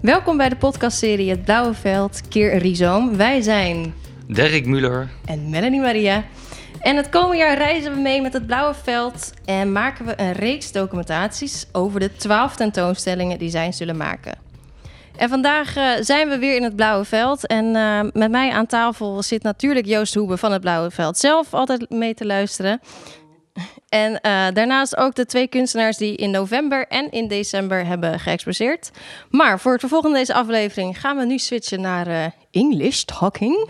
Welkom bij de podcastserie Het Blauwe Veld keer Rhizoom. Wij zijn Derek Muller. en Melanie Maria. En het komende jaar reizen we mee met het Blauwe Veld en maken we een reeks documentaties over de 12 tentoonstellingen die zij zullen maken. En vandaag eh, zijn we weer in het Blauwe Veld. En eh, met mij aan tafel zit natuurlijk Joost Hoebe van het Blauwe Veld zelf altijd mee te luisteren. En eh, daarnaast ook de twee kunstenaars die in november en in december hebben geëxposeerd. Maar voor het vervolg van deze aflevering gaan we nu switchen naar eh, English talking.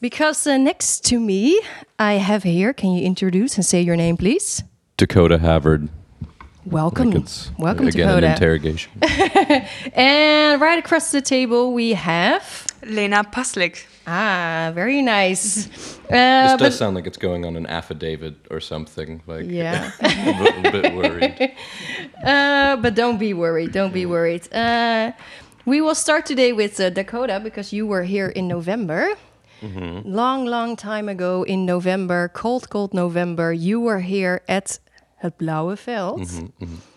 Because uh, next to me, I have here, can you introduce and say your name, please? Dakota Havard. Welcome. Welcome, again an Dakota. interrogation. And right across the table, we have. Lena Paslik. Ah, very nice. Uh, this does sound like it's going on an affidavit or something. Like Yeah. I'm a little bit worried. Uh, but don't be worried. Don't be worried. Uh, we will start today with uh, Dakota because you were here in November. Long, long time ago in November, cold, cold November, you were here at Het Blauwe Veld.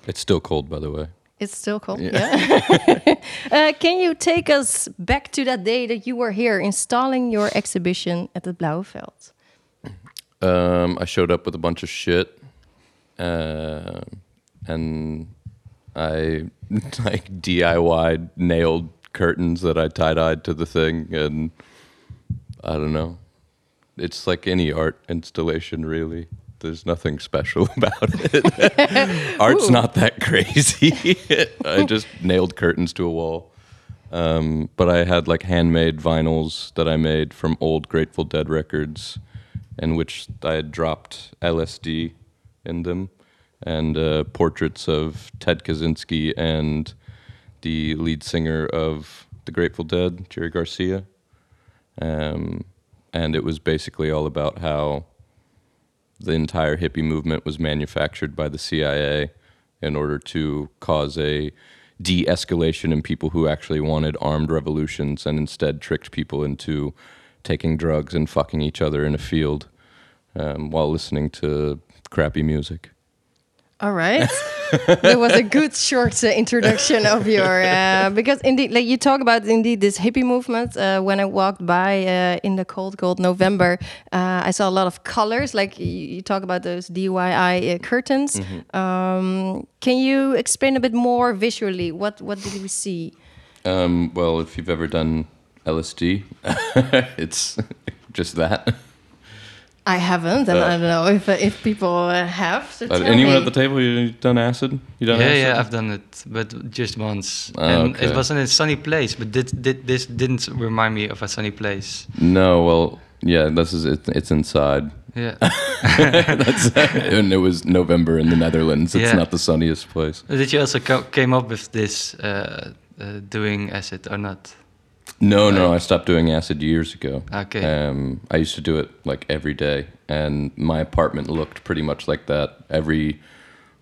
It's still cold, by the way. It's still cold, yeah. uh, can you take us back to that day that you were here installing your exhibition at the Blauwe Veld? Um, I showed up with a bunch of shit, uh, and I like DIY nailed curtains that I tie dyed to the thing, and I don't know. It's like any art installation, really. There's nothing special about it. Art's not that crazy. I just nailed curtains to a wall. Um, but I had like handmade vinyls that I made from old Grateful Dead records, in which I had dropped LSD in them, and uh, portraits of Ted Kaczynski and the lead singer of the Grateful Dead, Jerry Garcia. Um, and it was basically all about how the entire hippie movement was manufactured by the CIA in order to cause a de escalation in people who actually wanted armed revolutions and instead tricked people into taking drugs and fucking each other in a field um, while listening to crappy music. All right. that was a good short uh, introduction of your uh, because indeed, like you talk about indeed this hippie movement. Uh, when I walked by uh, in the cold, cold November, uh, I saw a lot of colors. Like you, you talk about those DIY uh, curtains. Um, can you explain a bit more visually? What what did we see? Um, well, if you've ever done LSD, it's just that. I haven't, and Uh, I don't know if uh, if people uh, have. So Uh, anyone me. at the table, you done acid? You done yeah, acid? yeah, I've done it, but just once. Ah, and okay. it was in a sunny place, but did, did, this didn't remind me of a sunny place. No, well, yeah, this is it, it's inside. Yeah. That's and it was November in the Netherlands. It's Yeah. not the sunniest place. did you also co- came up with this uh, uh, doing acid or not? No, no, I stopped doing acid years ago. Okay. Um, I used to do it like every day, and my apartment looked pretty much like that. Every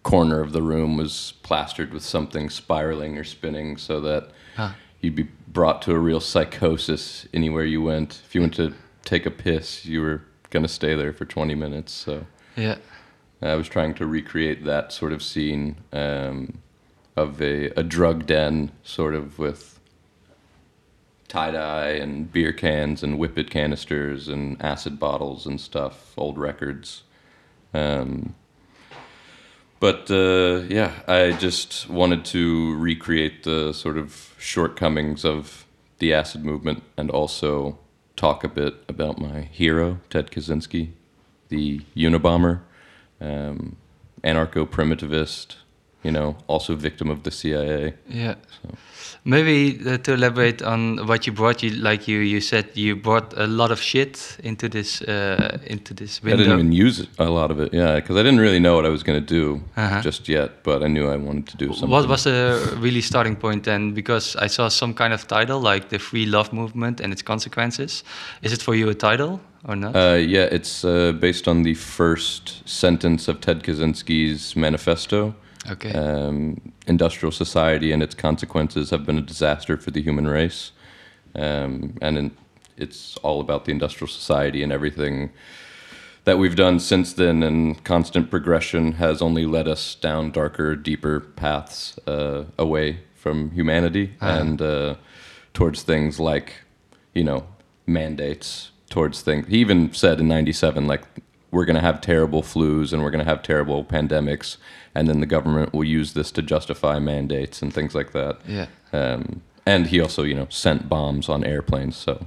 corner of the room was plastered with something spiraling or spinning, so that Ah. you'd be brought to a real psychosis anywhere you went. If you went to take a piss, you were gonna stay there for 20 minutes. So. Yeah. I was trying to recreate that sort of scene um, of a, a drug den, sort of with tie dye and beer cans and whippet canisters and acid bottles and stuff, old records. Um, but uh, yeah, I just wanted to recreate the sort of shortcomings of the acid movement and also talk a bit about my hero, Ted Kaczynski, the Unabomber, um, anarcho primitivist, you know, also victim of the CIA. Yeah. Maybe uh, to elaborate on what you brought, you like you you said you brought a lot of shit into this uh, into this window. I didn't even use it, a lot of it, yeah, because I didn't really know what I was going to do Uh-huh. just yet, but I knew I wanted to do something. What was the really starting point then? Because I saw some kind of title like the Free Love Movement and its consequences. Is it for you a title or not? Uh, yeah, it's uh, based on the first sentence of Ted Kaczynski's manifesto. Okay. Um, industrial society and its consequences have been a disaster for the human race. Um, and in, it's all about the industrial society and everything that we've done since then and constant progression has only led us down darker, deeper paths uh, away from humanity and uh, towards things like, you know, mandates, towards things. He even said in 97, like, we're going to have terrible flus and we're going to have terrible pandemics, and then the government will use this to justify mandates and things like that. Yeah. Um, and he also, you know, sent bombs on airplanes. So,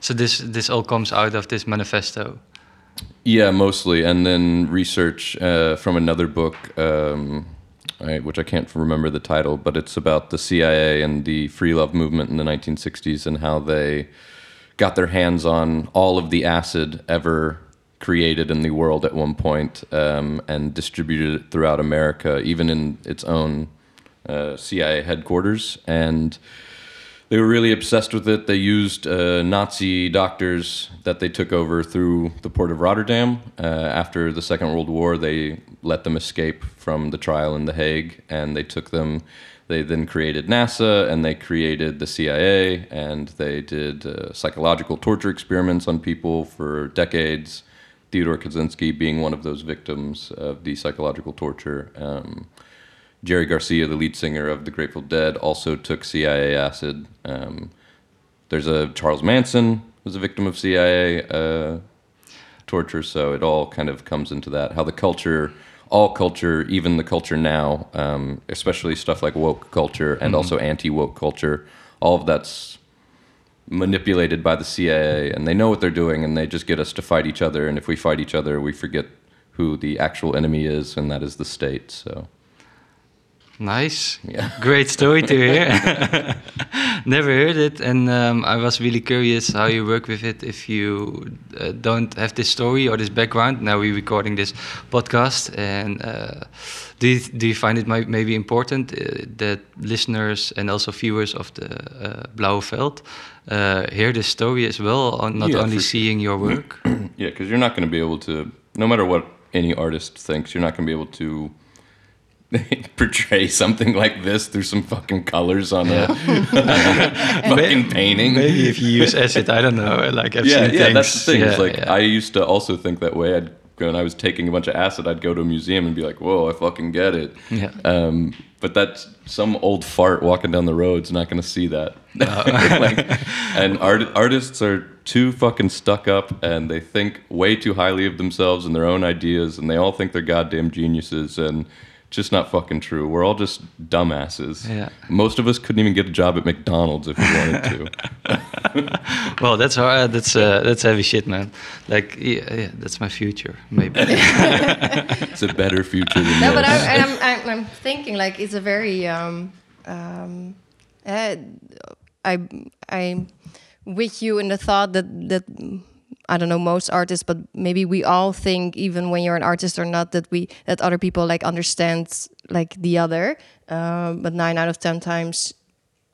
So this this all comes out of this manifesto. yeah, mostly. And then research uh, from another book, um, I, which I can't remember the title, but it's about the CIA and the free love movement in the 1960s and how they got their hands on all of the acid ever created in the world at one point um, and distributed it throughout America, even in its own uh, CIA headquarters. And they were really obsessed with it. They used uh, Nazi doctors that they took over through the port of Rotterdam. Uh, after the Second World War, they let them escape from the trial in The Hague, and they took them. They then created NASA, and they created the CIA, and they did uh, psychological torture experiments on people for decades. Theodore Kaczynski being one of those victims of the psychological torture. Um, Jerry Garcia, the lead singer of the Grateful Dead, also took CIA acid. Um, there's a Charles Manson was a victim of CIA uh, torture, so it all kind of comes into that. How the culture, all culture, even the culture now, um, especially stuff like woke culture and also anti woke culture, all of that's manipulated by the CIA, and they know what they're doing, and they just get us to fight each other. And if we fight each other, we forget who the actual enemy is, and that is the state. So. Nice. Yeah. Great story to hear. Never heard it, and um, I was really curious how you work with it. If you uh, don't have this story or this background, now we're recording this podcast, and uh, do you, do you find it might maybe important uh, that listeners and also viewers of the uh, Blauwe Veld uh, hear this story as well, on not Yeah, only for sure. seeing your work? Yeah, because you're not going to be able to, no matter what any artist thinks, you're not going to be able to portray something like this through some fucking colors on a fucking painting. maybe if you use acid, I don't know. Like I've yeah, seen yeah, things. that's the thing. Yeah, like yeah. I used to also think that way. I'd when I was taking a bunch of acid, I'd go to a museum and be like, "Whoa, I fucking get it." Yeah. Um, but that's some old fart walking down the road's not going to see that. like, and art, artists are too fucking stuck up, and they think way too highly of themselves and their own ideas, and they all think they're goddamn geniuses, and just not fucking true. We're all just dumbasses. Yeah. Most of us couldn't even get a job at McDonald's if we wanted to. Well, that's hard. That's uh, that's heavy shit, man. Like, yeah, yeah, that's my future, maybe. it's a better future than No, this. but I, and I'm, I'm, I'm thinking like it's a very um, um, uh, I I with you in the thought that that I don't know most artists, but maybe we all think even when you're an artist or not that we that other people like understand like the other, um, but nine out of ten times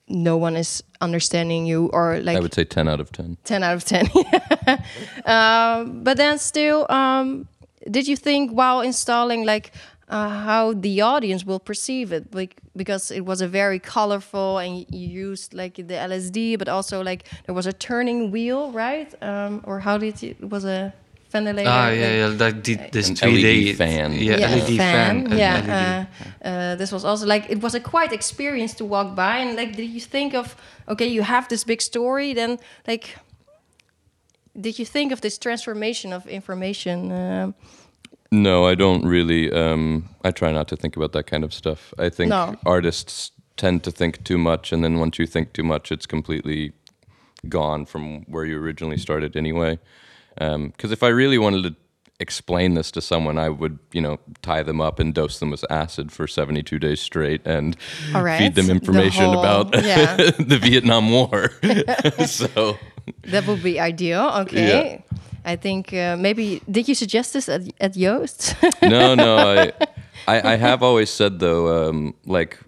no one is understanding you or like I would say 10 out of 10. 10 out of 10 um, but then still um, did you think while installing like uh, how the audience will perceive it like because it was a very colorful and you used like the lsd but also like there was a turning wheel right um, or how did you it was a ventilator ah, like- yeah, yeah. Like the, this An 3D LED fan. Yeah, yeah, LED fan. an Yeah, LED. uh, uh, this was also like it was a quite experience to walk by and like did you think of okay you have this big story then like did you think of this transformation of information? Um No, I don't really. Um, I try not to think about that kind of stuff. I think No. artists tend to think too much, and then once you think too much, it's completely gone from where you originally started anyway. Because if I really wanted to explain this to someone, I would, you know, tie them up and dose them with acid for 72 days straight and right. feed them The information whole- about yeah. the Vietnam War. so that would be ideal. Okay. I think uh, maybe did you suggest this at, at Joost? no, no. I, I, I have always said though, um, like,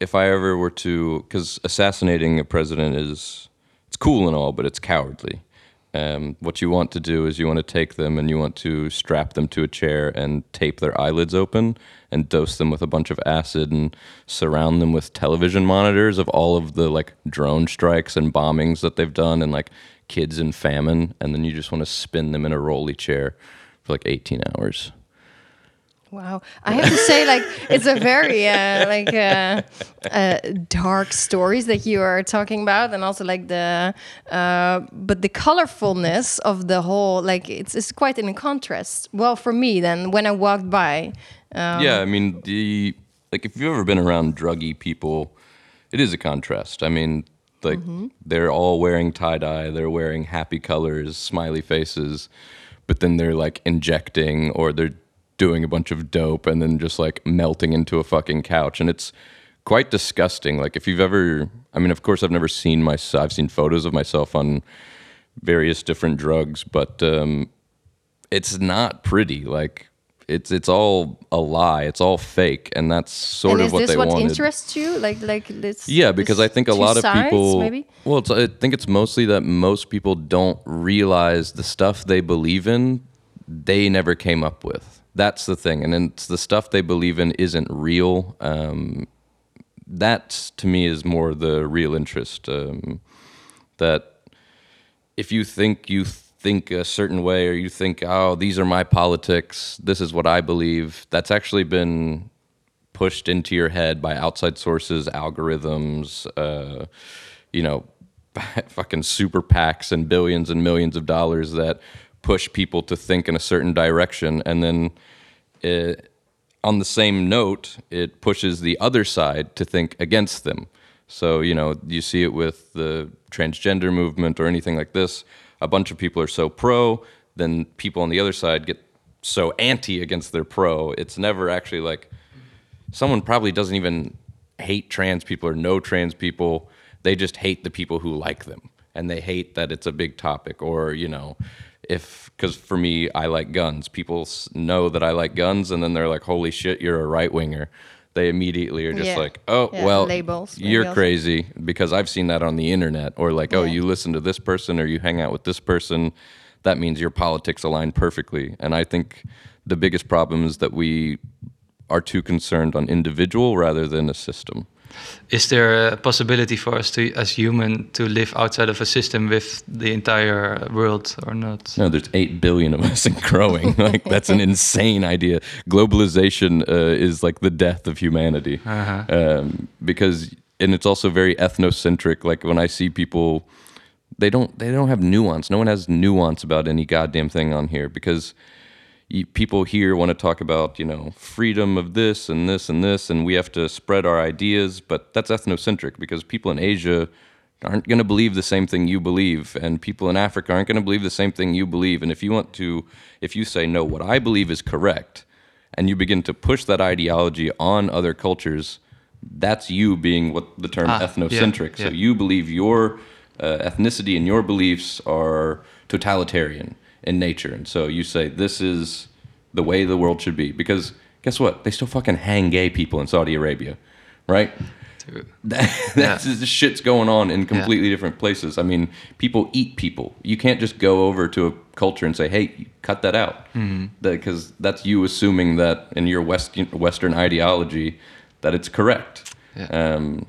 if I ever were to, because assassinating a president is, it's cool and all, but it's cowardly. Um, what you want to do is you want to take them and you want to strap them to a chair and tape their eyelids open and dose them with a bunch of acid and surround them with television monitors of all of the like drone strikes and bombings that they've done and like kids in famine and then you just want to spin them in a rolly chair for like 18 hours. Wow, I have to say, like it's a very uh, like uh, uh, dark stories that you are talking about, and also like the uh, but the colorfulness of the whole like it's it's quite in contrast. Well, for me, then when I walked by, um, yeah, I mean the like if you've ever been around druggy people, it is a contrast. I mean, like they're all wearing tie dye, they're wearing happy colors, smiley faces, but then they're like injecting or they're doing a bunch of dope and then just like melting into a fucking couch, and it's quite disgusting. Like if you've ever, I mean, of course, I've never seen my, I've seen photos of myself on various different drugs, but um, it's not pretty. Like it's it's all a lie. It's all fake, and that's sort and of is what this they what wanted. interests you? Like like this? Yeah, because this I think a lot of sides, people. maybe. Well, it's, I think it's mostly that most people don't realize the stuff they believe in, they never came up with. That's the thing, and it's the stuff they believe in isn't real. Um, that to me is more the real interest. Um, that if you think you think a certain way, or you think, oh, these are my politics, this is what I believe, that's actually been pushed into your head by outside sources, algorithms, uh, you know, fucking super PACs and billions and millions of dollars that push people to think in a certain direction. And then it, on the same note, it pushes the other side to think against them. So, you know, you see it with the transgender movement or anything like this. A bunch of people are so pro, then people on the other side get so anti against their pro. It's never actually like someone probably doesn't even hate trans people or know trans people. They just hate the people who like them. And they hate that it's a big topic or, you know, if because for me I like guns. People know that I like guns, and then they're like, "Holy shit, you're a right winger." They immediately are just Yeah. like, "Oh, Yeah, well, labels, you're also. crazy," because I've seen that on the internet, or like, "Oh, Yeah. you listen to this person or you hang out with this person." That means your politics align perfectly, and I think the biggest problem is that we are too concerned on individual rather than a system. Is there a possibility for us to, as human, to live outside of a system with the entire world or not? No, there's eight billion of us and growing. like that's an insane idea. Globalization uh, is like the death of humanity, um, because and it's also very ethnocentric. Like when I see people, they don't they don't have nuance. No one has nuance about any goddamn thing on here because you, people here want to talk about you know freedom of this and this and this, and we have to spread our ideas. But that's ethnocentric because people in Asia aren't going to believe the same thing you believe, and people in Africa aren't going to believe the same thing you believe. And if you want to, if you say no, what I believe is correct, and you begin to push that ideology on other cultures, that's you being what the term Ah, yeah, ethnocentric. So you believe your uh, ethnicity and your beliefs are totalitarian in nature, and so you say this is the way the world should be. Because guess what? They still fucking hang gay people in Saudi Arabia, right? That, that's the shit's going on in completely different places. I mean, people eat people. You can't just go over to a culture and say, "Hey, cut that out," because that's you assuming that in your Western Western ideology that it's correct. Yeah. Um,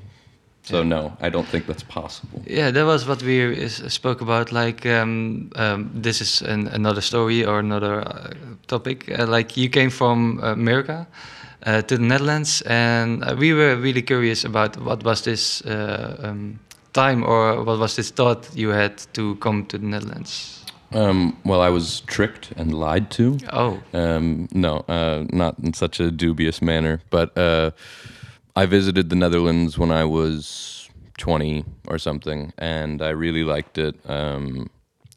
so no, I don't think that's possible. Yeah, that was what we is, spoke about. Like, um, um, this is an, another story or another uh, topic. Uh, like, you came from America uh, to the Netherlands, and uh, we were really curious about what was this uh, um, time or what was this thought you had to come to the Netherlands. Um, well, I was tricked and lied to. Oh, Um, no, uh, not in such a dubious manner. But uh, I visited the Netherlands when I was 20 or something, and I really liked it. Um,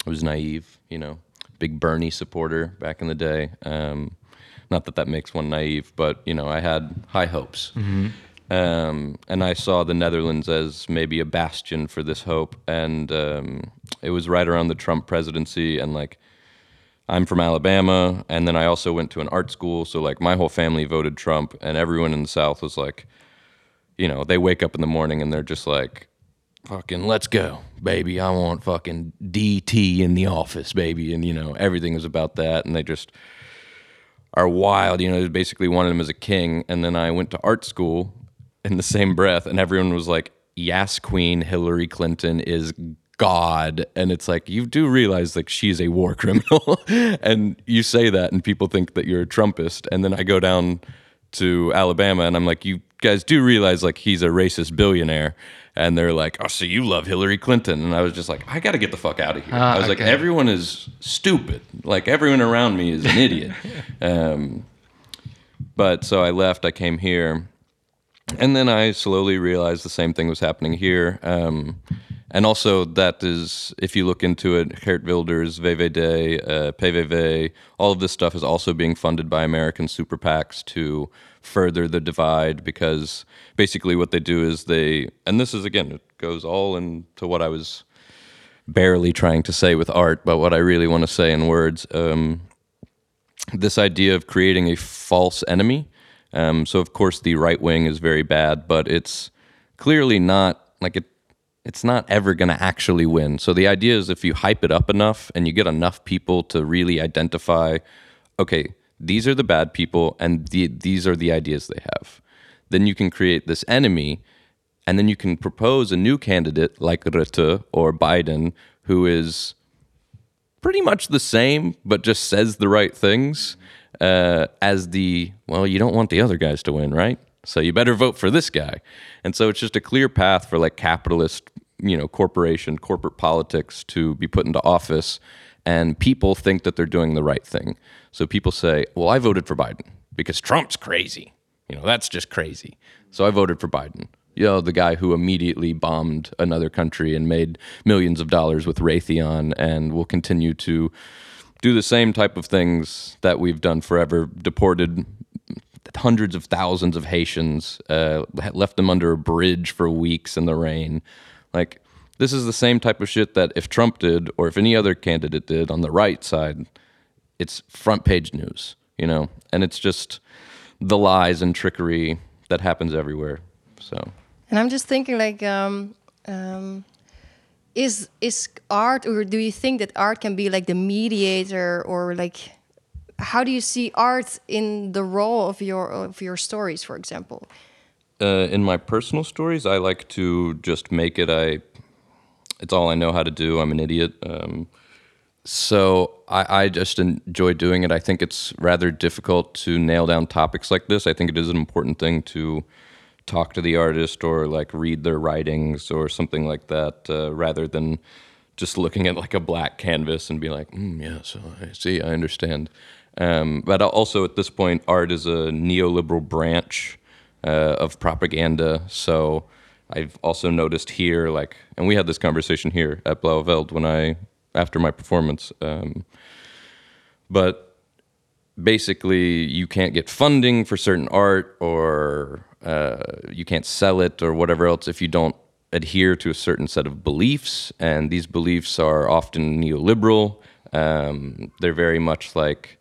I was naive, you know, big Bernie supporter back in the day. Um, not that that makes one naive, but you know, I had high hopes. Um, and I saw the Netherlands as maybe a bastion for this hope. And um, it was right around the Trump presidency, and like I'm from Alabama, and then I also went to an art school. So like my whole family voted Trump, and everyone in the South was like, you know, they wake up in the morning and they're just like, "Fucking let's go, baby! I want fucking DT in the office, baby!" And you know, everything was about that, and they just are wild. You know, they basically wanted him as a king. And then I went to art school in the same breath, and everyone was like, "Yes, Queen Hillary Clinton is god and it's like you do realize like she's a war criminal and you say that and people think that you're a trumpist and then i go down to alabama and i'm like you guys do realize like he's a racist billionaire and they're like oh so you love hillary clinton? And i was just like i gotta get the fuck out of here. Ah, i was like everyone is stupid. Like everyone around me is an idiot. Um, but so i left i came here and then I slowly realized the same thing was happening here. Um, and also, that is, if you look into it, Geert Wilders, VVD, uh, PVV, all of this stuff is also being funded by American super PACs to further the divide because basically what they do is they, and this is again, it goes all into what I was barely trying to say with art, but what I really want to say in words. Um, this idea of creating a false enemy. Um, so of course the right wing is very bad, but it's clearly not like it. It's not ever going to actually win. So the idea is if you hype it up enough and you get enough people to really identify, okay, these are the bad people and the, these are the ideas they have, then you can create this enemy, and then you can propose a new candidate like Rutte or Biden who is pretty much the same, but just says the right things uh, as the, well, you don't want the other guys to win, right? So you better vote for this guy. And so it's just a clear path for like capitalist, you know, corporation, corporate politics to be put into office. And people think that they're doing the right thing. So people say, well, I voted for Biden because Trump's crazy. You know, that's just crazy. So I voted for Biden. You know, the guy who immediately bombed another country and made millions of dollars with Raytheon and will continue to do the same type of things that we've done forever, deported hundreds of thousands of Haitians, uh, left them under a bridge for weeks in the rain. Like, this is the same type of shit that if Trump did or if any other candidate did on the right side, it's front page news, you know? And it's just the lies and trickery that happens everywhere. So, And I'm just thinking, like, um, um, is is art, or do you think that art can be like the mediator, or like, how do you see art in the role of your of your stories, for example? Uh, in my personal stories, I like to just make it. I, it's all I know how to do. I'm an idiot. Um, so I, I just enjoy doing it. I think it's rather difficult to nail down topics like this. I think it is an important thing to talk to the artist or like read their writings or something like that, uh, rather than just looking at like a black canvas and be like, mm, yeah, so I see, I understand. Um, but also at this point, art is a neoliberal branch uh, of propaganda. So I've also noticed here, like, and we had this conversation here at Blauwveld when I, after my performance, um, but basically you can't get funding for certain art or uh, you can't sell it or whatever else if you don't adhere to a certain set of beliefs and these beliefs are often neoliberal um, they're very much like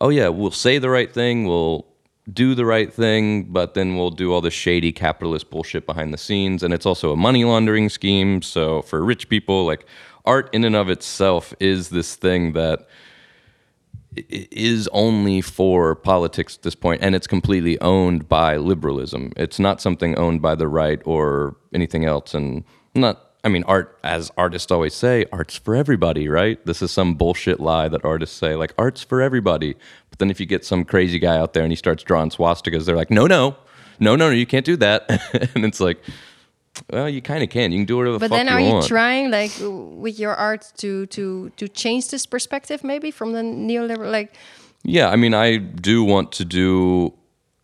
oh yeah we'll say the right thing we'll do the right thing but then we'll do all the shady capitalist bullshit behind the scenes. And it's also a money laundering scheme. So for rich people like art in and of itself is this thing that is only for politics at this point and it's completely owned by liberalism. It's not something owned by the right or anything else. And not i mean art as artists always say art's for everybody right this is some bullshit lie that artists say like art's for everybody but then if you get some crazy guy out there and he starts drawing swastikas they're like no no no no no you can't do that and it's like well you kind of can you can do whatever the But fuck then, are you want trying, like, with your art, to to to change this perspective, maybe from the neoliberal, like? Yeah, I mean, I do want to do.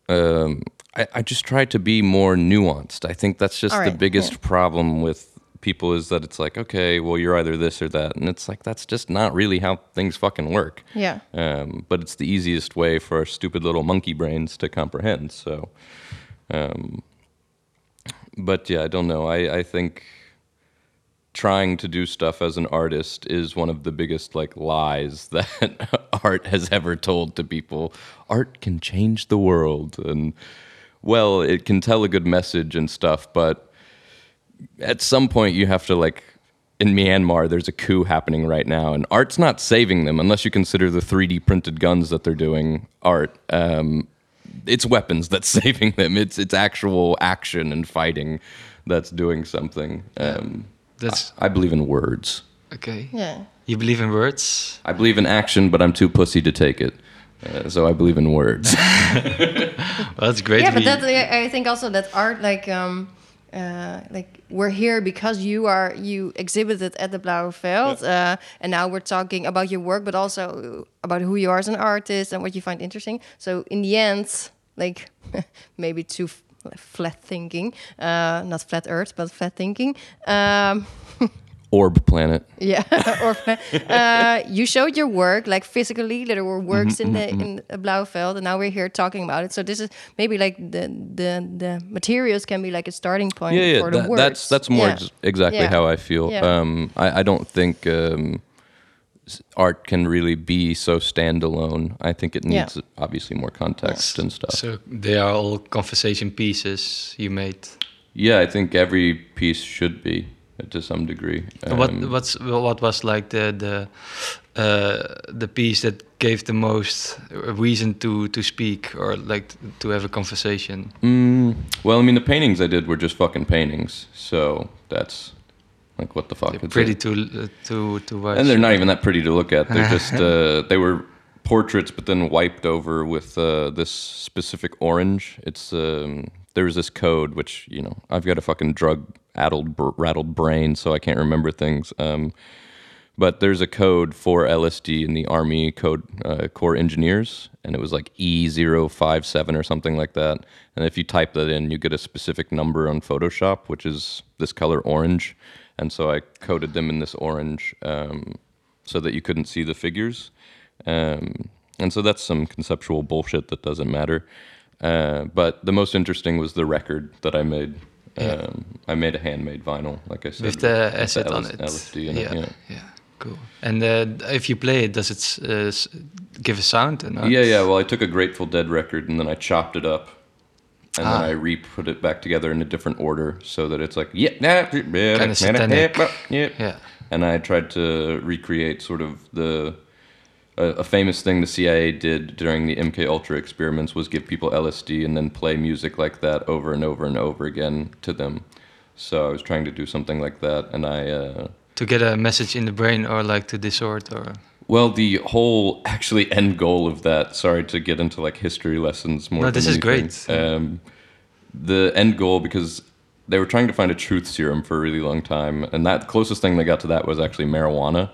Um, I, I just try to be more nuanced. I think that's just All the biggest yeah. problem with people is that it's like, okay, well, you're either this or that, and it's like that's just not really how things fucking work. Yeah. Um, but it's the easiest way for our stupid little monkey brains to comprehend. So, um, but yeah, I don't know. I, I think trying to do stuff as an artist is one of the biggest like lies that art has ever told to people. Art can change the world and well, it can tell a good message and stuff, but at some point you have to like in Myanmar there's a coup happening right now and art's not saving them unless you consider the 3D printed guns that they're doing art. Um, it's weapons that's saving them. It's it's actual action and fighting that's doing something. Um, That's I believe in words. okay. Yeah. You believe in words? I believe in action, but I'm too pussy to take it. Uh, so I believe in words. Well, that's great. yeah, but we- that I I think also that art like um uh like we're here because you are you exhibited at the Blauwe Veld, uh, and now we're talking about your work, but also about who you are as an artist and what you find interesting. So in the end, like maybe too f- flat thinking, uh, not flat Earth, but flat thinking. Um, Orb planet. yeah, or uh, you showed your work like physically. There were works in the in the Blauwveld, and now we're here talking about it. So this is maybe like the the the materials can be like a starting point Yeah, yeah. for the that- works. that's that's more Yeah. ex- exactly Yeah. how I feel. Yeah. Um, I, I don't think um, art can really be so standalone. I think it Yeah. needs obviously more context and stuff. So they are all conversation pieces you made. Yeah, I think every piece should be to some degree. what Um, what's what was like the the uh, the piece that gave the most reason to to speak or like to have a conversation? Mm, well, I mean, the paintings I did were just fucking paintings, so that's like what the fuck. They're pretty to uh, to to watch. and they're not even that pretty to look at. They're just uh, they were portraits, but then wiped over with uh, this specific orange. It's um, there was this code which you know I've got a fucking drug addled rattled brain, so I can't remember things. Um, but there's a code for LSD in the Army Code uh, Corps Engineers, and it was like E057 or something like that. And if you type that in, you get a specific number on Photoshop, which is this color orange. And so I coded them in this orange um, so that you couldn't see the figures. Um, and so that's some conceptual bullshit that doesn't matter. Uh, but the most interesting was the record that I made. Um, I made a handmade vinyl, like I said, with the with acid on LS it. LSD in yeah, it. Yeah. yeah, cool. And uh, if you play it, does it uh, give a sound? Not? Yeah, yeah. Well, I took a Grateful Dead record and then I chopped it up, and Ah. then I re-put it back together in a different order so that it's like yeah, yeah, yeah, Kinda satanic. yeah. Yeah. And I tried to recreate sort of the a, a famous thing the CIA did during the MK Ultra experiments was give people LSD and then play music like that over and over and over again to them. So I was trying to do something like that, and I. Uh, To get a message in the brain or like to distort or. Well, the whole actually end goal of that. Sorry to get into like history lessons more. No, than this is great. Um, the end goal because they were trying to find a truth serum for a really long time, and that closest thing they got to that was actually marijuana,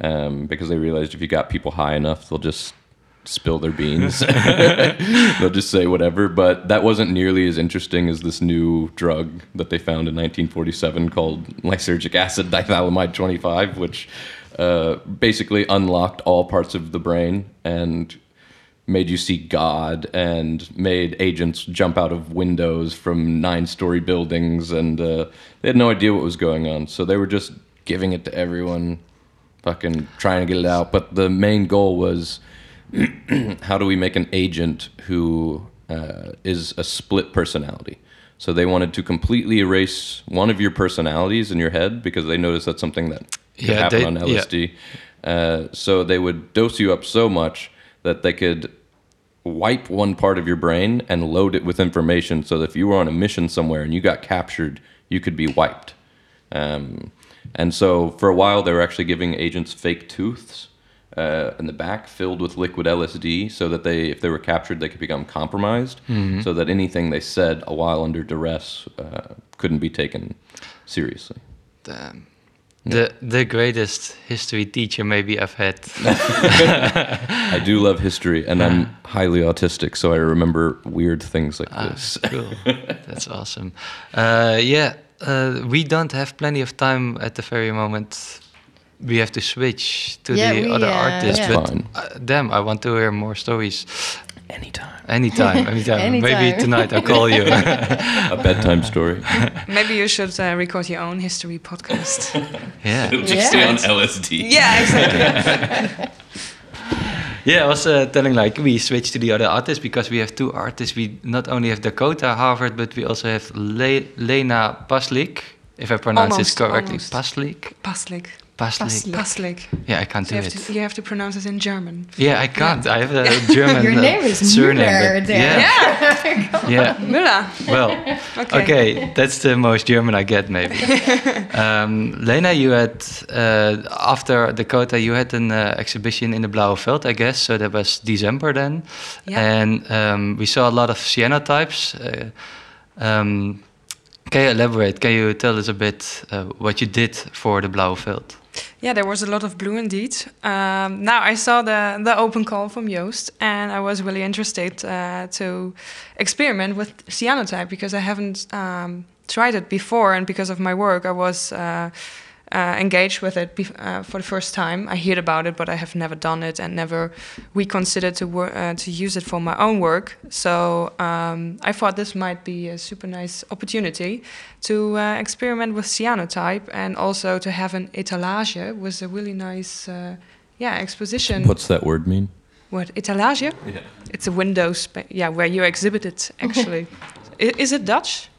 um, because they realized if you got people high enough, they'll just spill their beans. they'll just say whatever. But that wasn't nearly as interesting as this new drug that they found in 1947 called lysergic acid diethylamide 25, which uh, basically unlocked all parts of the brain and made you see God and made agents jump out of windows from nine story buildings. And uh, they had no idea what was going on. So they were just giving it to everyone, fucking trying to get it out. But the main goal was how do we make an agent who uh, is a split personality? So they wanted to completely erase one of your personalities in your head because they noticed that's something that could Yeah, happen they- on yeah. LSD. Uh, so they would dose you up so much that they could wipe one part of your brain and load it with information so that if you were on a mission somewhere and you got captured, you could be wiped. Um, and so for a while, they were actually giving agents fake tooths uh, in the back filled with liquid LSD so that they, if they were captured, they could become compromised so that anything they said a while under duress uh, couldn't be taken seriously. Damn. The the greatest history teacher maybe I've had. I do love history and I'm highly autistic, so I remember weird things like this. cool. That's awesome. Uh, yeah, uh, we don't have plenty of time at the very moment. We have to switch to Yeah, the we, other uh, artists, yeah. but Fine. uh, damn, I want to hear more stories. Anytime. Anytime, anytime. Maybe tonight I'll call you. A bedtime story. Maybe you should uh, record your own history podcast. yeah. Just Yeah. stay on LSD. yeah, exactly. Yeah, I was uh, telling like we switched to the other artists because we have two artists. We not only have Dakota Havard, but we also have Le- Lena Paslik, if I pronounce Almost, it correctly. almost. Paslik. Paslik. Pastlik. Pastlik. Pastlik. Yeah, I can't So do you have, it. to, you have to pronounce it in German. Yeah, I can't. I have a German Your uh, name is surname. Müller but there. Yeah, yeah. Müller. Well, Okay. okay, that's the most German I get, maybe. um, Lena, you had uh, after Dakota, you had an uh, exhibition in the Blauwe Veld, I guess. So that was December then, Yeah. and um, we saw a lot of cyanotypes. Uh, um, can you elaborate? Can you tell us a bit uh, what you did for the Blauwe Veld? Yeah, there was a lot of blue indeed. Um, now I saw the the open call from Joost, and I was really interested uh, to experiment with cyanotype because I haven't um, tried it before, and because of my work, I was. Uh, uh, engaged with it bef- uh, for the first time. I heard about it, but I have never done it and never reconsidered to wor- uh, to use it for my own work. So um, I thought this might be a super nice opportunity to uh, experiment with cyanotype and also to have an etalage was a really nice, uh, yeah, exposition. What's that word mean? What etalage? Yeah. It's a window, spa- yeah, where you exhibit it. Actually, I- is it Dutch?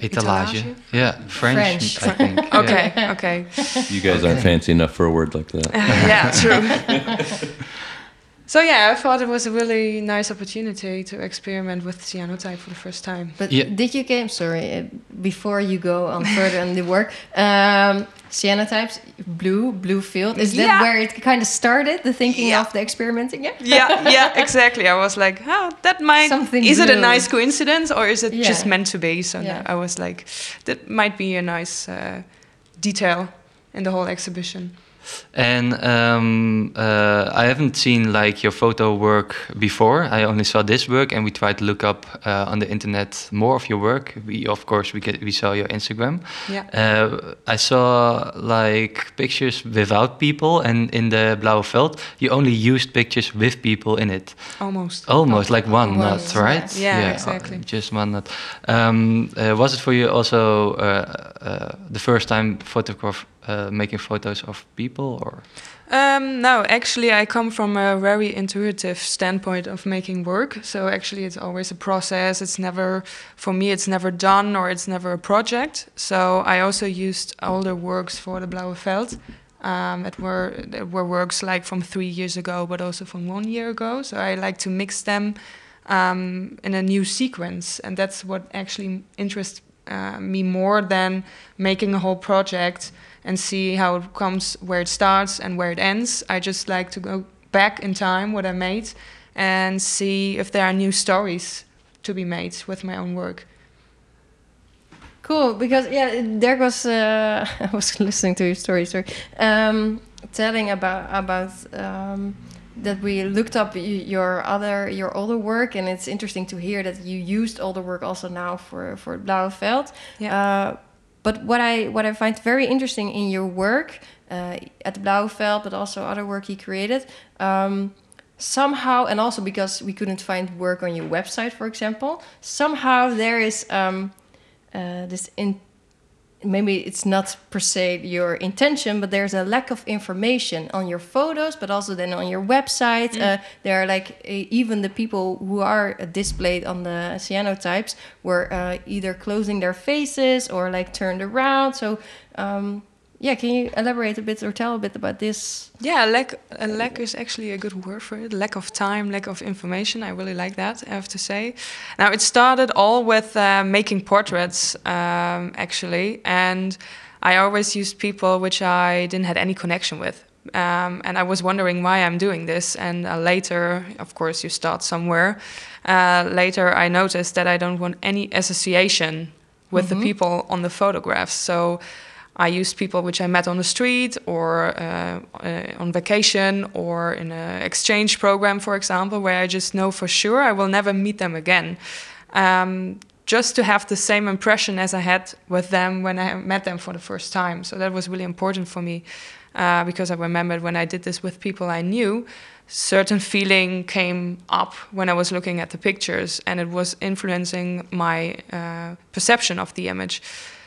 Etalage. Etalage? Yeah, French, French. I think. Yeah. Okay, okay. You guys aren't fancy enough for a word like that. yeah, true. so yeah, I thought it was a really nice opportunity to experiment with cyanotype for the first time. But Yeah. did you came sorry uh, before you go on further in the work? Um, cyanotypes, blue, blue field. Is that where it kind of started? The thinking Yeah. of the experimenting? Yeah. yeah, yeah, exactly. I was like, oh, that might. Something is it a nice coincidence or is it Yeah. just meant to be? So Yeah. I was like, that might be a nice uh, detail in the whole exhibition. And um, uh, I haven't seen like your photo work before. I only saw this work, and we tried to look up uh, on the internet more of your work. We, of course, we get, we saw your Instagram. Yeah. Uh, I saw like pictures without people, and in the Blauwe Veld, you only used pictures with people in it. Almost. Almost like one One, nut, right? yeah. Yeah, exactly. just one nut. Um, uh, was it for you also uh, uh, the first time photograph uh, making photos of people, or? Um, no, actually, I come from a very intuitive standpoint of making work. So actually, it's always a process. It's never, for me, it's never done or it's never a project. So I also used older works for the Blauwe Veld. Um, it were it were works like from three years ago, but also from one year ago. So I like to mix them um, in a new sequence, and that's what actually interests uh, me more than making a whole project and see how it comes, where it starts and where it ends. I just like to go back in time, what I made, and see if there are new stories to be made with my own work. Cool, because yeah, there was uh, I was listening to your story, sorry, um, telling about about um, that we looked up your other your older work, and it's interesting to hear that you used older work also now for for Blauwe Veld. Yeah. Uh, but what I what I find very interesting in your work uh, at the but also other work you created. Um, somehow and also because we couldn't find work on your website for example somehow there is um, uh, this in maybe it's not per se your intention but there's a lack of information on your photos but also then on your website. Uh, there are like uh, even the people who are displayed on the cyanotypes were uh, either closing their faces or like turned around. So um, yeah can you elaborate a bit or tell a bit about this Yeah, lack a lack is actually a good word for it. Lack of time, lack of information. I really like that. I have to say. Now it started all with uh, making portraits, um, actually, and I always used people which I didn't had any connection with. Um, and I was wondering why I'm doing this. And uh, later, of course, you start somewhere. Uh, later, I noticed that I don't want any association with the people on the photographs. So I used people which I met on the street or uh, uh, on vacation or in an exchange program, for example, where I just know for sure I will never meet them again. Um, just to have the same impression as I had with them when I met them for the first time. So that was really important for me uh, because I remembered when I did this with people I knew, certain feeling came up when I was looking at the pictures and it was influencing my uh, perception of the image.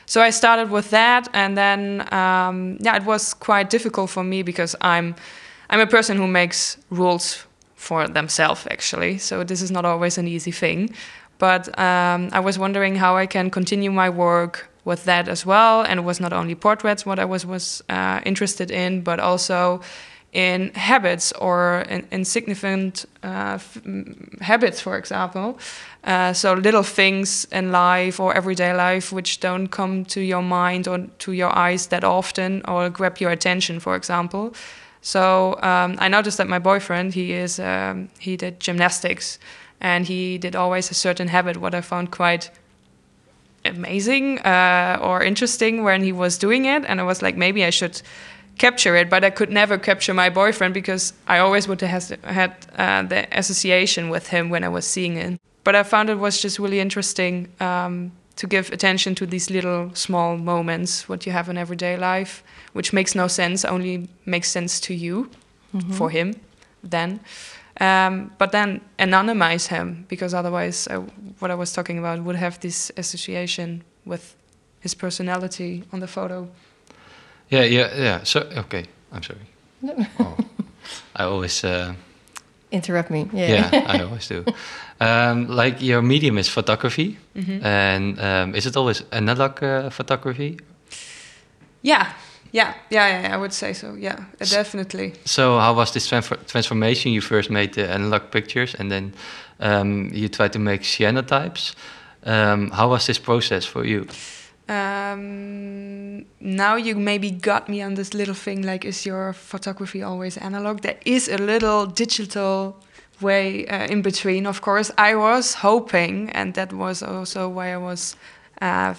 So I started with that, and then um, yeah, it was quite difficult for me because I'm I'm a person who makes rules for themselves actually. So this is not always an easy thing. But um, I was wondering how I can continue my work with that as well. And it was not only portraits what I was was uh, interested in, but also in habits or in insignificant uh, mm, habits, for example. Uh, so little things in life or everyday life which don't come to your mind or to your eyes that often or grab your attention, for example. So um, I noticed that my boyfriend he is um, he did gymnastics, and he did always a certain habit what I found quite amazing uh, or interesting when he was doing it, and I was like maybe I should capture it, but I could never capture my boyfriend because I always would have had uh, the association with him when I was seeing it. But I found it was just really interesting um, to give attention to these little small moments, what you have in everyday life, which makes no sense, only makes sense to you, Mm-hmm. for him, then. Um, but then anonymize him because otherwise, uh, what I was talking about would have this association with his personality on the photo. Yeah, yeah, yeah. So okay, I'm sorry. Oh, I always, uh, Interrupt me. Yeah. yeah, I always do. Um, like your medium is photography, Mm-hmm. and um, is it always analog uh, photography? Yeah, yeah, yeah, yeah, I would say so. Yeah, uh, definitely. So how was this transfer- transformation? You first made the analog pictures, and then um, you tried to make cyanotypes. Um, how was this process for you? Um, now you maybe got me on this little thing like, is your photography always analog? There is a little digital way uh, in between, of course. I was hoping, and that was also why I was uh,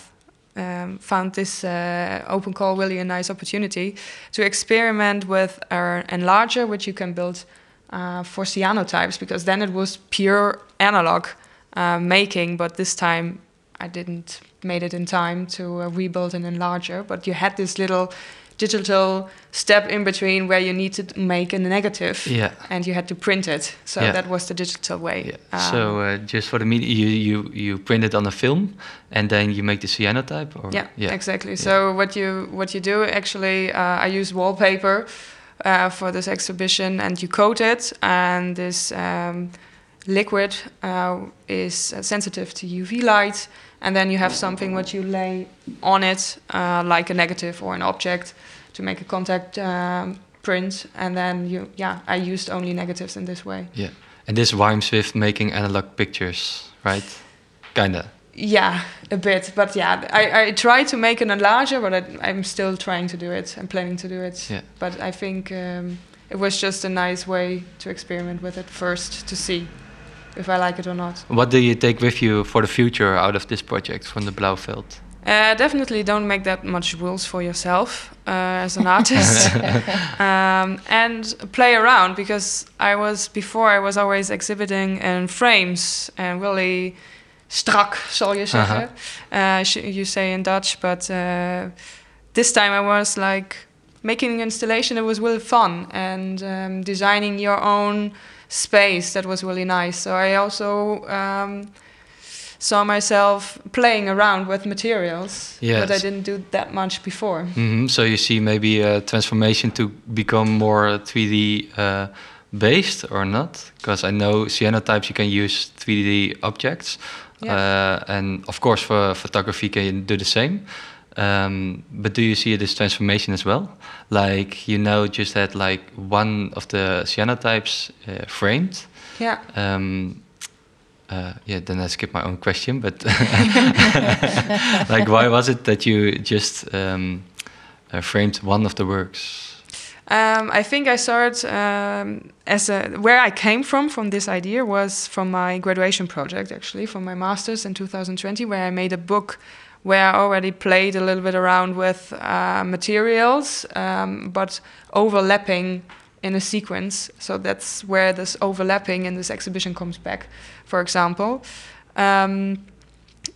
um, found this uh, open call really a nice opportunity to experiment with an enlarger, which you can build uh, for cyanotypes, because then it was pure analog uh, making, but this time I didn't made it in time to uh, rebuild an enlarger. But you had this little digital step in between where you need to make a negative Yeah. and you had to print it. So Yeah. that was the digital way. Yeah. Um, so uh, just for the media, you, you you print it on a film, and then you make the cyanotype, or yeah, exactly. So what you what you do actually, uh, I use wallpaper uh, for this exhibition, and you coat it, and this um, liquid uh, is uh, sensitive to UV light, and then you have something what you lay on it, uh, like a negative or an object, to make a contact um, print, and then you yeah, I used only negatives in this way. Yeah. And this rhymes with making analog pictures, right? Kinda. Yeah, a bit, but yeah, I, I try to make an enlarger, but I, I'm still trying to do it. I'm planning to do it, Yeah. but I think um, it was just a nice way to experiment with it first to see if I like it or not. What do you take with you for the future out of this project from the Blauwe Veld? Uh, definitely don't make that much rules for yourself uh, as an artist, um, and play around because I was before I was always exhibiting in frames and really strak, zal je zeggen. Uh, sh- you say in Dutch, but uh, this time I was like making an installation that was really fun and um, designing your own space that was really nice. So I also um, saw myself playing around with materials, but I didn't do that much before. hmm So you see maybe a transformation to become more 3D uh, based or not? Because I know cyanotypes you can use 3D objects, uh, and of course for photography can you do the same. Um, but do you see this transformation as well? Like you know, just had like one of the cyanotypes uh, framed. Yeah. Um, uh, yeah, then I skip my own question, but like, why was it that you just um, uh, framed one of the works? Um, I think I saw it um, as a where I came from. From this idea was from my graduation project, actually, from my masters in 2020, where I made a book where I already played a little bit around with uh, materials, um, but overlapping in a sequence. So that's where this overlapping in this exhibition comes back, for example. Um,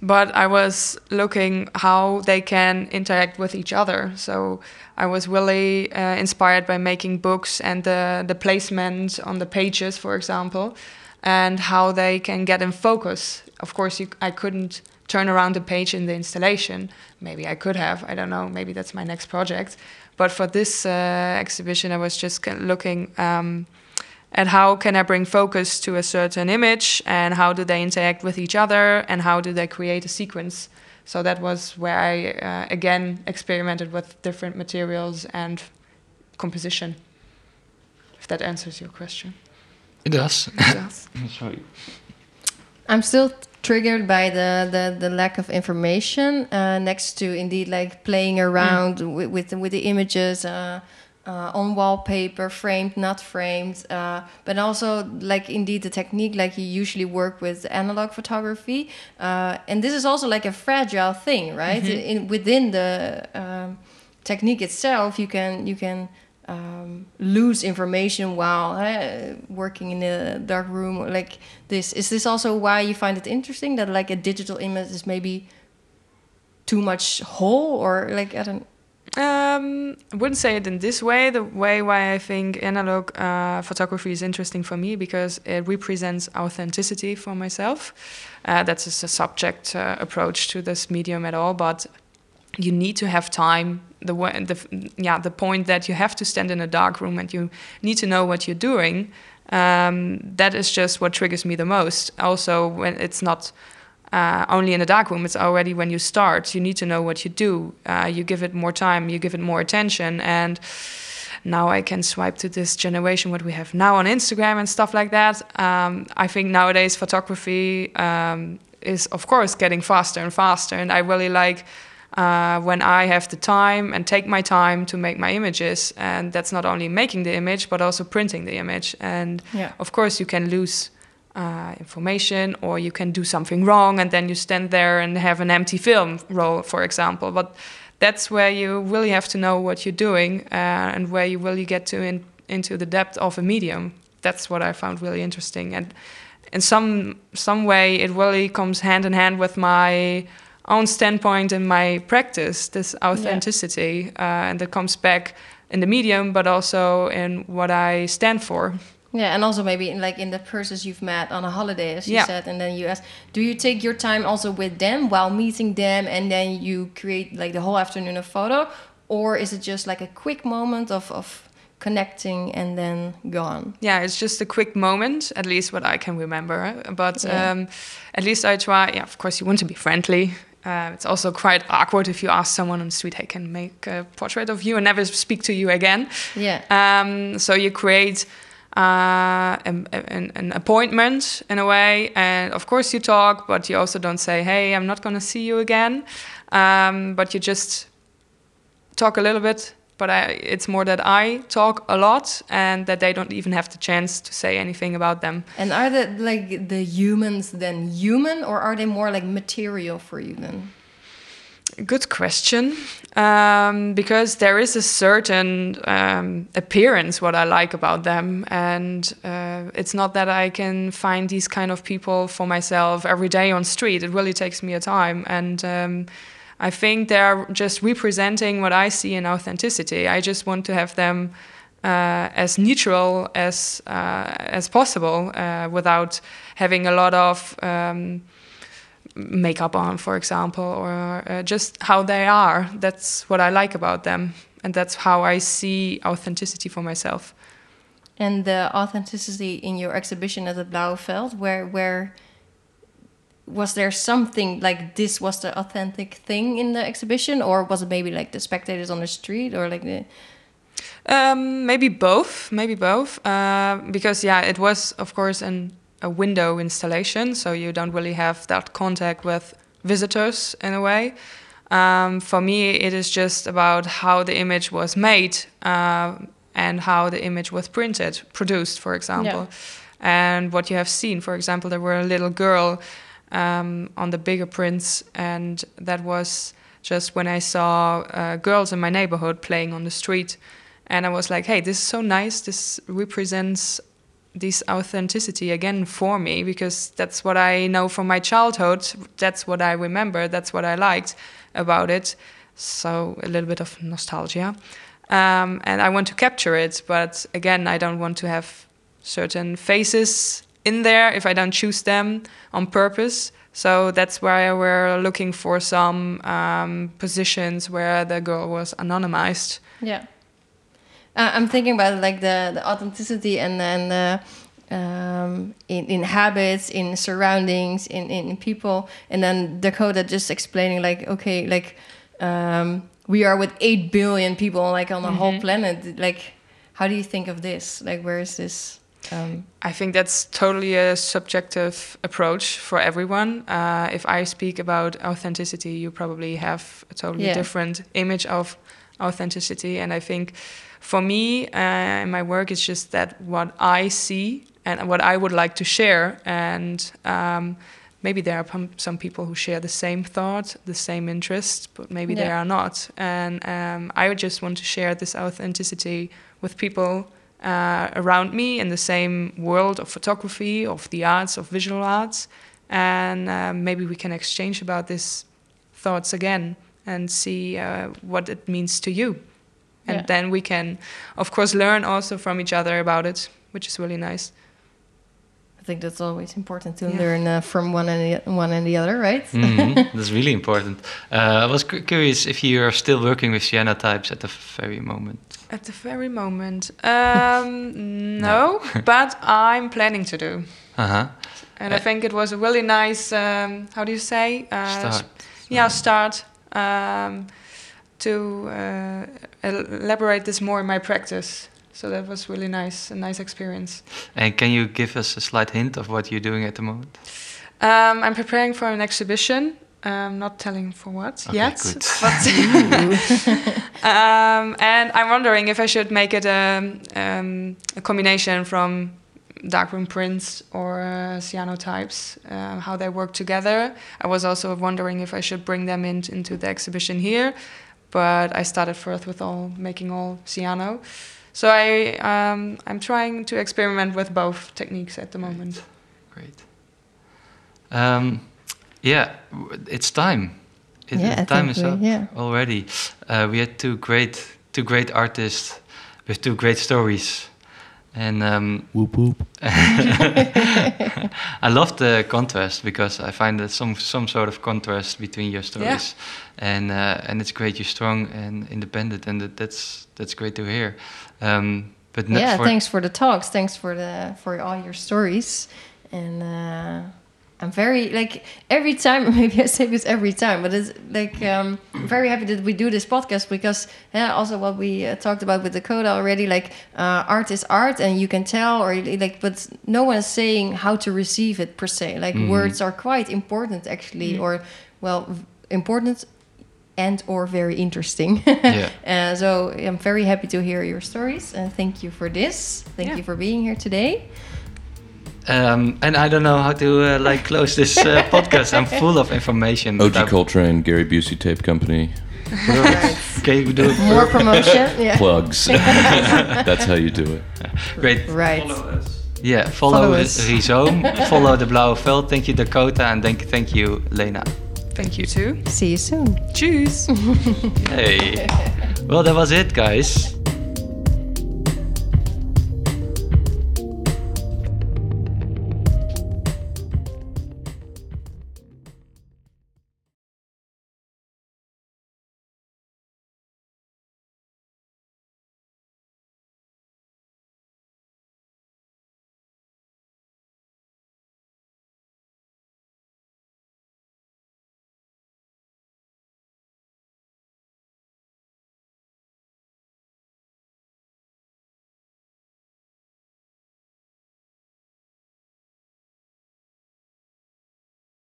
but I was looking how they can interact with each other. So I was really uh, inspired by making books and the, the placement on the pages, for example, and how they can get in focus. Of course, you, I couldn't turn around the page in the installation. Maybe I could have. I don't know. Maybe that's my next project. But for this uh, exhibition, I was just looking um, at how can I bring focus to a certain image and how do they interact with each other and how do they create a sequence So that was where I uh, again experimented with different materials and composition. If that answers your question. It does. Yes. Sorry. I'm still triggered by the the, the lack of information uh, next to indeed like playing around with, with with the images uh, uh, on wallpaper, framed, not framed, uh, but also like indeed the technique like you usually work with analog photography, uh, and this is also like a fragile thing, right? In within the um, technique itself, you can you can um, lose information while uh, working in a dark room like this. Is this also why you find it interesting that like a digital image is maybe too much whole or like I don't. Um, I wouldn't say it in this way. The way why I think analog uh, photography is interesting for me because it represents authenticity for myself. Uh, that's a subject uh, approach to this medium at all, but you need to have time. The, the yeah the point that you have to stand in a dark room and you need to know what you're doing. Um, that is just what triggers me the most. Also, when it's not uh, only in a dark room. It's already when you start. You need to know what you do. Uh, you give it more time. You give it more attention. And now I can swipe to this generation what we have now on Instagram and stuff like that. Um, I think nowadays photography um, is of course getting faster and faster, and I really like. Uh, when I have the time and take my time to make my images, and that's not only making the image but also printing the image. And Yeah. of course, you can lose uh, information or you can do something wrong and then you stand there and have an empty film roll, for example. But that's where you really have to know what you're doing uh, and where you really get to in, into the depth of a medium. That's what I found really interesting. And in some some way, it really comes hand in hand with my own standpoint in my practice, this authenticity, uh, and that comes back in the medium, but also in what I stand for. Yeah, and also maybe in, like in the persons you've met on a holiday, as you Yeah. said, and then you ask, do you take your time also with them while meeting them, and then you create like the whole afternoon of photo, or is it just like a quick moment of of connecting and then gone? yeah, it's just a quick moment, at least what I can remember. But Yeah. um, at least I try. Yeah, of course, you want to be friendly. Uh, it's also quite awkward if you ask someone on the street, "Hey, can make a portrait of you?" and never speak to you again. Yeah, Um, so you create uh, an, an, an appointment in a way, and of course you talk, but you also don't say, "Hey, I'm not going to see you again," um, but you just talk a little bit. But I, it's more that I talk a lot, and that they don't even have the chance to say anything about them. and are the like the humans then human, or are they more like material for you then? Good question. Um, because there is a certain um, appearance what I like about them, and uh, it's not that I can find these kind of people for myself every day on street. It really takes me a time, and um, I think they're just representing what I see in authenticity. I just want to have them uh, as neutral as uh, as possible, uh, without having a lot of. Um, makeup on, for example, or uh, just how they are. That's what I like about them, and that's how I see authenticity for myself. And the authenticity in your exhibition at the Blauwe Veld, where where was there something like this was the authentic thing in the exhibition, or was it maybe like the spectators on the street, or like the Um, maybe both, maybe both, uh, because yeah, it was of course an, a window installation, so you don't really have that contact with visitors in a way. Um, for me, it is just about how the image was made uh, and how the image was printed, produced, for example, and what you have seen. For example, there were a little girl um, on the bigger prints, and that was just when I saw uh, girls in my neighborhood playing on the street and I was like, "Hey, this is so nice. This represents this authenticity again for me because that's what I know from my childhood. That's what I remember. That's what I liked about it. So a little bit of nostalgia, um, and I want to capture it. But again, I don't want to have certain faces in there if I don't choose them on purpose. So that's why we're looking for some um, positions where the girl was anonymized. yeah? Uh, I'm thinking about like the, the authenticity and then the um, in in habits, in surroundings, in, in people, and then Dakota just explaining like, okay, like um, we are with eight billion people like on the whole planet. Like, how do you think of this? Like, where is this? Um, I think that's totally a subjective approach for everyone. Uh, if I speak about authenticity, you probably have a totally Yeah. different image of authenticity. And I think for me, uh, in my work, it's just that what I see and what I would like to share. And um, maybe there are some people who share the same thought, the same interest, but maybe they Yeah. are not. And um, I would just want to share this authenticity with people uh, around me in the same world of photography, of the arts, of visual arts, and uh, maybe we can exchange about these thoughts again and see uh, what it means to you. And Yeah. then we can, of course, learn also from each other about it, which is really nice. I think that's always important to Yeah. learn uh, from one and the one and the other, right? Mhm, That's really important. Uh, I was cu- curious if you are still working with cyanotypes at the very moment. At the very moment, um, no, but I'm planning to do. Uh huh. And I think it was a really nice, um, how do you say? Uh, Start. yeah start um, to uh, elaborate this more in my practice so that was really nice a nice experience And can you give us a slight hint of what you're doing at the moment? um, i'm preparing for an exhibition um, not telling for what Okay, yet um, and i'm wondering if i should make it a, um, a combination from darkroom prints or uh, cyanotypes, uh, how they work together. I was also wondering if I should bring them in, into the exhibition here, but I started first with all making all cyano. So I um, I'm trying to experiment with both techniques at the moment. Great. Um, yeah, it's time. It, Yeah, I time is we- up yeah. already. Uh, we had two great, two great artists with two great stories, and um, Whoop whoop. I love the contrast because I find that some some sort of contrast between your stories, yeah. and uh, and it's great. You're strong and independent, and that, that's that's great to hear. Um, but yeah, for, thanks for the talks. Thanks for the for all your stories, and uh, I'm very like every time. Maybe I say this every time, but it's like um, very happy that we do this podcast because yeah, also what we uh, talked about with Dakota already. Like uh, art is art, and you can tell, or like, but no one is saying how to receive it per se. Like Mhm. words are quite important actually, or well, important and or very interesting. Yeah. Uh, so I'm very happy to hear your stories and thank you for this. Thank Yeah. you for being here today. Um, and I don't know how to uh, like close this uh, podcast. I'm full of information. OG without- Coltrane, Gary Busey Tape Company. Right. Can you do it? More promotion. Yeah. Plugs. That's how you do it. Great. Right. Yeah, follow, Follow follow us. Rizoom, follow the Blauwe Veld. Thank you, Dakota, and thank, thank you, Lena. Thank you too. See you soon. Tschüss. Hey. Well, that was it, guys.